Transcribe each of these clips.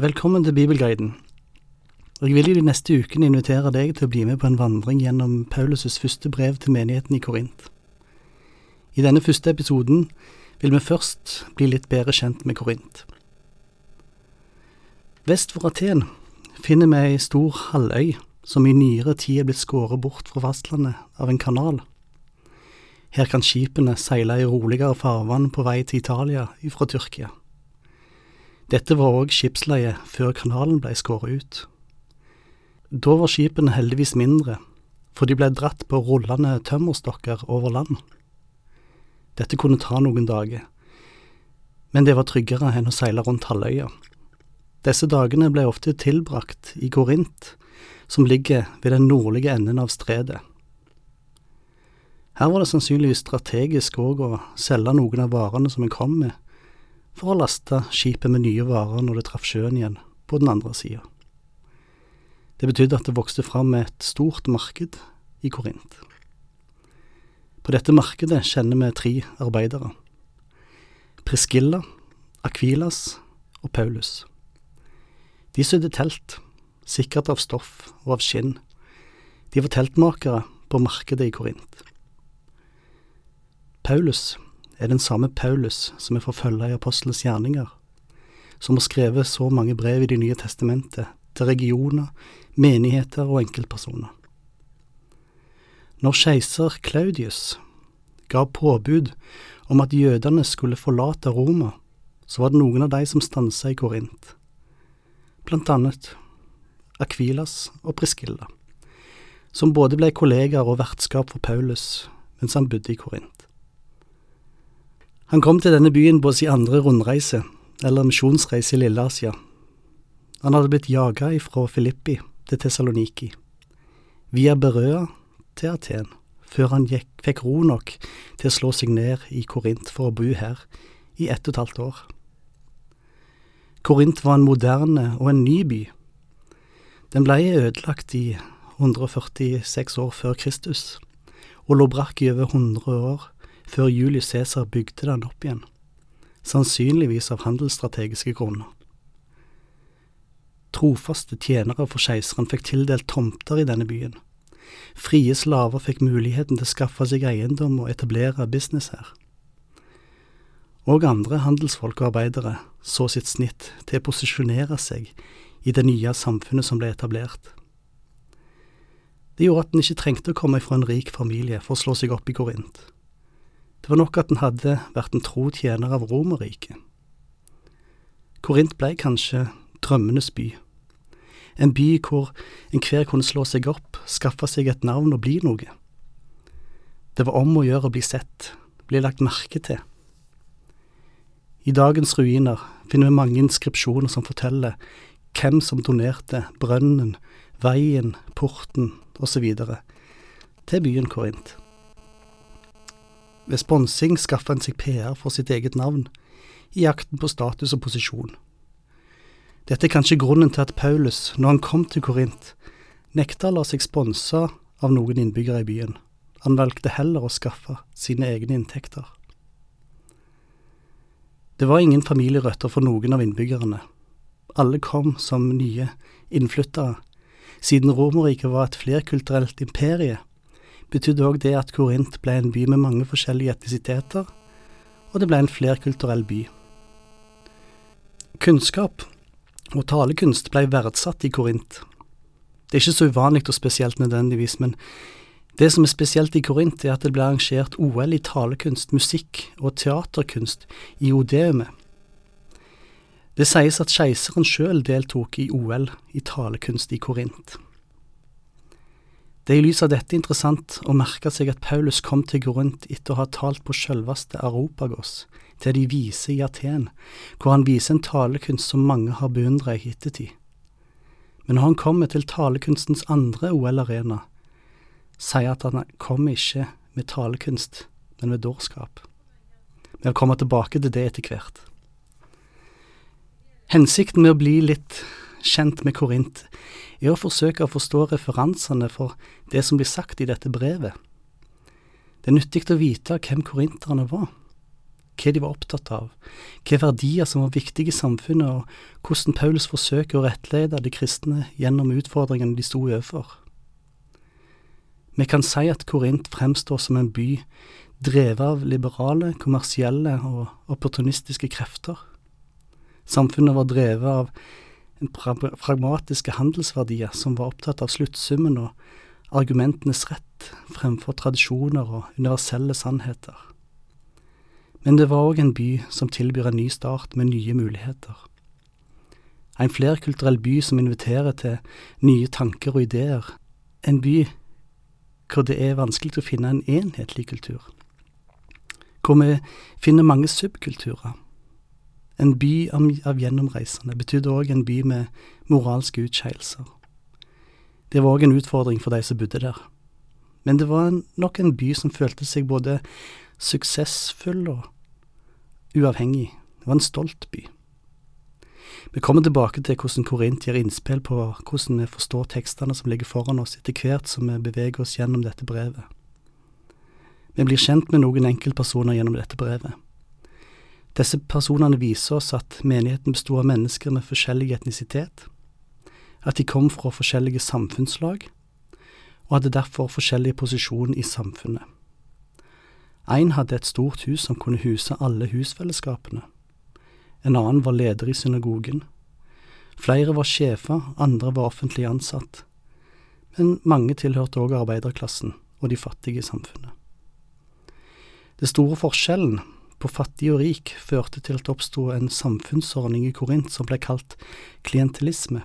Velkommen til Bibelguiden. Jeg vil i de neste ukene invitere deg til å bli med på en vandring gjennom Paulus' første brev til menigheten i Korint. I denne første episoden vil vi først bli litt bedre kjent med Korint. Vest for Aten finner vi ei stor halvøy som i nyere tid er blitt skåret bort fra fastlandet av en kanal. Her kan skipene seile i roligere farvann på vei til Italia ifra Tyrkia. Dette var òg skipsleie før kanalen blei skåret ut. Da var skipene heldigvis mindre, for de ble dratt på rullende tømmerstokker over land. Dette kunne ta noen dager, men det var tryggere enn å seile rundt halvøya. Disse dagene ble ofte tilbrakt i Korint, som ligger ved den nordlige enden av stredet. Her var det sannsynligvis strategisk òg å selge noen av varene som en kom med, for å laste skipet med nye varer når det traff sjøen igjen på den andre sida. Det betydde at det vokste fram et stort marked i Korint. På dette markedet kjenner vi tre arbeidere. Priscilla, Akvilas og Paulus. De sydde telt, sikkert av stoff og av skinn. De var teltmakere på markedet i Korint. Paulus er den samme Paulus som er forfølga i apostelens gjerninger, som har skrevet så mange brev i Det nye testamentet til regioner, menigheter og enkeltpersoner. Når keiser Claudius ga påbud om at jødene skulle forlate Roma, så var det noen av de som stansa i Korint, blant annet Akvilas og Priskilla, som både ble kollegaer og vertskap for Paulus mens han bodde i Korint. Han kom til denne byen på sin andre rundreise, eller misjonsreise i Lilleasia. Han hadde blitt jaga ifra Filippi til Tessaloniki, via Berøa til Aten, før han gikk, fikk ro nok til å slå seg ned i Korint for å bo her i ett og et halvt år. Korint var en moderne og en ny by. Den ble ødelagt i 146 år før Kristus, og lå brakk i over 100 år før Julius Cæsar bygde den opp igjen, sannsynligvis av handelsstrategiske grunner. Trofaste tjenere for keiseren fikk tildelt tomter i denne byen. Frie slaver fikk muligheten til å skaffe seg eiendom og etablere business her. Og andre handelsfolk og arbeidere så sitt snitt til å posisjonere seg i det nye samfunnet som ble etablert. Det gjorde at en ikke trengte å komme fra en rik familie for å slå seg opp i Korint. Det var nok at han hadde vært en tro tjener av Romerriket. Korint blei kanskje drømmenes by, en by hvor enhver kunne slå seg opp, skaffe seg et navn og bli noe. Det var om å gjøre å bli sett, bli lagt merke til. I dagens ruiner finner vi mange inskripsjoner som forteller hvem som donerte brønnen, veien, porten osv. til byen Korint. Ved sponsing skaffa en seg PR for sitt eget navn, i jakten på status og posisjon. Dette er kanskje grunnen til at Paulus, når han kom til Korint, nekta å la seg sponse av noen innbyggere i byen. Han valgte heller å skaffe sine egne inntekter. Det var ingen familierøtter for noen av innbyggerne. Alle kom som nye innflyttere, siden Romerriket var et flerkulturelt imperie betydde òg det at Korint ble en by med mange forskjellige etnisiteter, og det ble en flerkulturell by. Kunnskap og talekunst ble verdsatt i Korint. Det er ikke så uvanlig og spesielt nødvendigvis, men det som er spesielt i Korint, er at det ble arrangert OL i talekunst, musikk og teaterkunst i Odeumet. Det sies at keiseren sjøl deltok i OL i talekunst i Korint. Det er i lys av dette interessant å merke seg at Paulus kom til Korint etter å ha talt på selveste Aropagos, til de vise i Aten, hvor han viser en talekunst som mange har beundret i hittetid. Men når han kommer til talekunstens andre OL-arena, sier at han kommer ikke med talekunst, men med dårskap. Vi vil komme tilbake til det etter hvert. Hensikten med å bli litt kjent med Korint, er å forsøke å forstå referansene for det som blir sagt i dette brevet. Det er nyttig å vite hvem korinterne var. hva de var opptatt av, hvilke verdier som var viktige i samfunnet, og hvordan Paulus forsøker å rettlede de kristne gjennom utfordringene de sto overfor. Vi kan si at Korint fremstår som en by drevet av liberale, kommersielle og opportunistiske krefter. Samfunnet var drevet av pragmatiske handelsverdier som var opptatt av sluttsummen og argumentenes rett fremfor tradisjoner og universelle sannheter. Men det var òg en by som tilbyr en ny start med nye muligheter. En flerkulturell by som inviterer til nye tanker og ideer. En by hvor det er vanskelig å finne en enhetlig kultur hvor vi finner mange subkulturer. En by av gjennomreisende betydde òg en by med moralske utskeielser. Det var òg en utfordring for de som bodde der. Men det var nok en by som følte seg både suksessfull og uavhengig. Det var en stolt by. Vi kommer tilbake til hvordan Korint gir innspill på hvordan vi forstår tekstene som ligger foran oss etter hvert som vi beveger oss gjennom dette brevet. Vi blir kjent med noen enkeltpersoner gjennom dette brevet. Disse personene viser oss at menigheten besto av mennesker med forskjellig etnisitet, at de kom fra forskjellige samfunnslag, og hadde derfor forskjellig posisjon i samfunnet. En hadde et stort hus som kunne huse alle husfellesskapene. En annen var leder i synagogen. Flere var sjefer, andre var offentlig ansatt. Men mange tilhørte også arbeiderklassen og de fattige i samfunnet. Det store forskjellen på fattig og rik førte til at det oppsto en samfunnsordning i Korint som ble kalt klientelisme.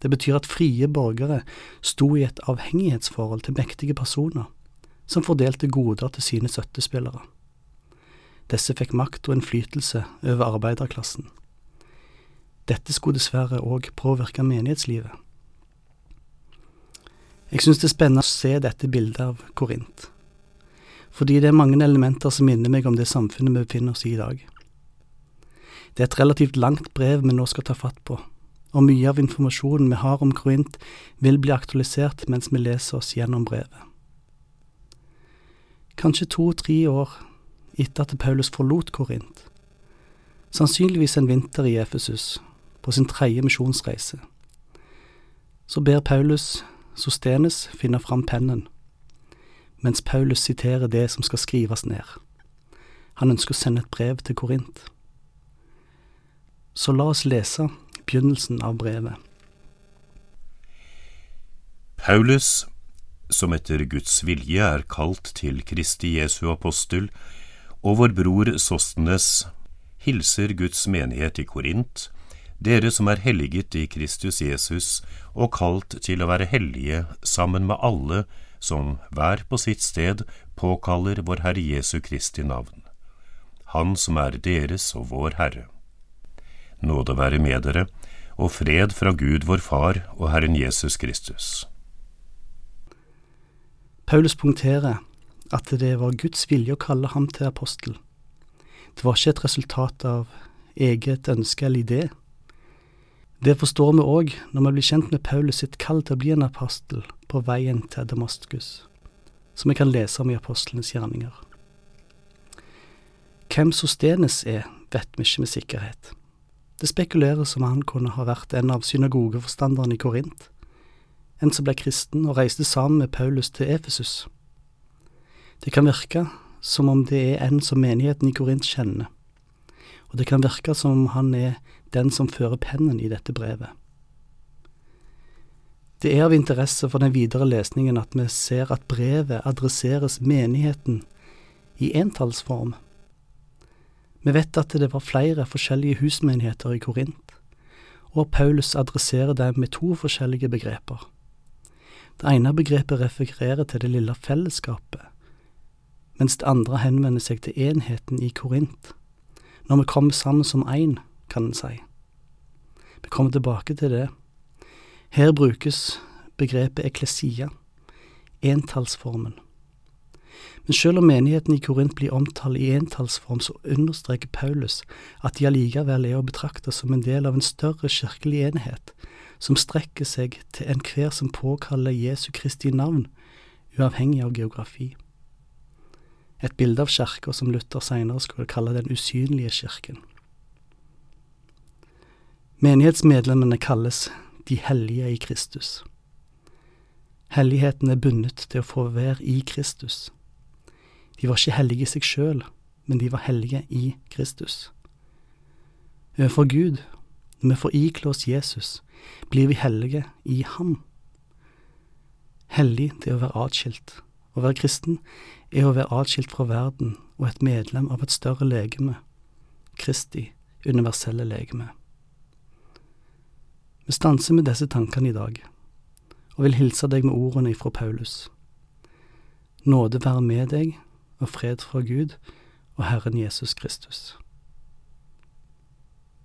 Det betyr at frie borgere sto i et avhengighetsforhold til mektige personer, som fordelte goder til sine støttespillere. Disse fikk makt og innflytelse over arbeiderklassen. Dette skulle dessverre òg påvirke menighetslivet. Jeg synes det er spennende å se dette bildet av Korint fordi det er mange elementer som minner meg om det samfunnet vi befinner oss i i dag. Det er et relativt langt brev vi nå skal ta fatt på, og mye av informasjonen vi har om Korint vil bli aktualisert mens vi leser oss gjennom brevet. Kanskje to–tre år etter at Paulus forlot Korint, sannsynligvis en vinter i Efesus, på sin tredje misjonsreise, så ber Paulus Sostenes finne fram pennen mens Paulus siterer det som skal skrives ned. Han ønsker å sende et brev til Korint. Så la oss lese begynnelsen av brevet. Paulus, som etter Guds vilje er kalt til Kristi Jesu apostel, og vår bror Sostenes, hilser Guds menighet i Korint, dere som er helliget i Kristus Jesus og kalt til å være hellige sammen med alle som hver på sitt sted påkaller vår Herre Jesu Kristi navn, Han som er deres og vår Herre. Nåde være med dere, og fred fra Gud vår Far og Herren Jesus Kristus. Paulus punkterer at det var Guds vilje å kalle ham til apostel. Det var ikke et resultat av eget ønske eller idé. Det forstår vi òg når vi blir kjent med Paulus sitt kall til å bli en apostel på veien til Damaskus, som vi kan lese om i apostlenes gjerninger. Hvem Sostenes er, vet vi ikke med sikkerhet. Det spekuleres som han kunne ha vært en av synagogeforstanderne i Korint, en som ble kristen og reiste sammen med Paulus til Efesus. Det kan virke som om det er en som menigheten i Korint kjenner, og det kan virke som om han er den som fører pennen i dette brevet. Det er av interesse for den videre lesningen at vi ser at brevet adresseres menigheten i entallsform. Vi vet at det var flere forskjellige husmenigheter i Korint, og Paulus adresserer dem med to forskjellige begreper. Det ene begrepet refererer til det lille fellesskapet, mens det andre henvender seg til enheten i Korint, når vi kommer sammen som én kan en si. Vi kommer tilbake til det. Her brukes begrepet eklesia, entallsformen. Men selv om menigheten i Korint blir omtalt i entallsform, så understreker Paulus at de allikevel er å betrakte som en del av en større kirkelig enhet, som strekker seg til enhver som påkaller Jesu Kristi navn, uavhengig av geografi. et bilde av kirka som Luther senere skulle kalle den usynlige kirken. Menighetsmedlemmene kalles de hellige i Kristus. Helligheten er bundet til å få være i Kristus. De var ikke hellige i seg sjøl, men de var hellige i Kristus. Overfor Gud, når vi får ikle oss Jesus, blir vi hellige i Ham. Hellig er å være atskilt. Å være kristen er å være atskilt fra verden og et medlem av et større legeme, Kristi universelle legeme. Vi stanser med disse tankene i dag, og vil hilse deg med ordene ifra Paulus. Nåde være med deg, og fred fra Gud og Herren Jesus Kristus.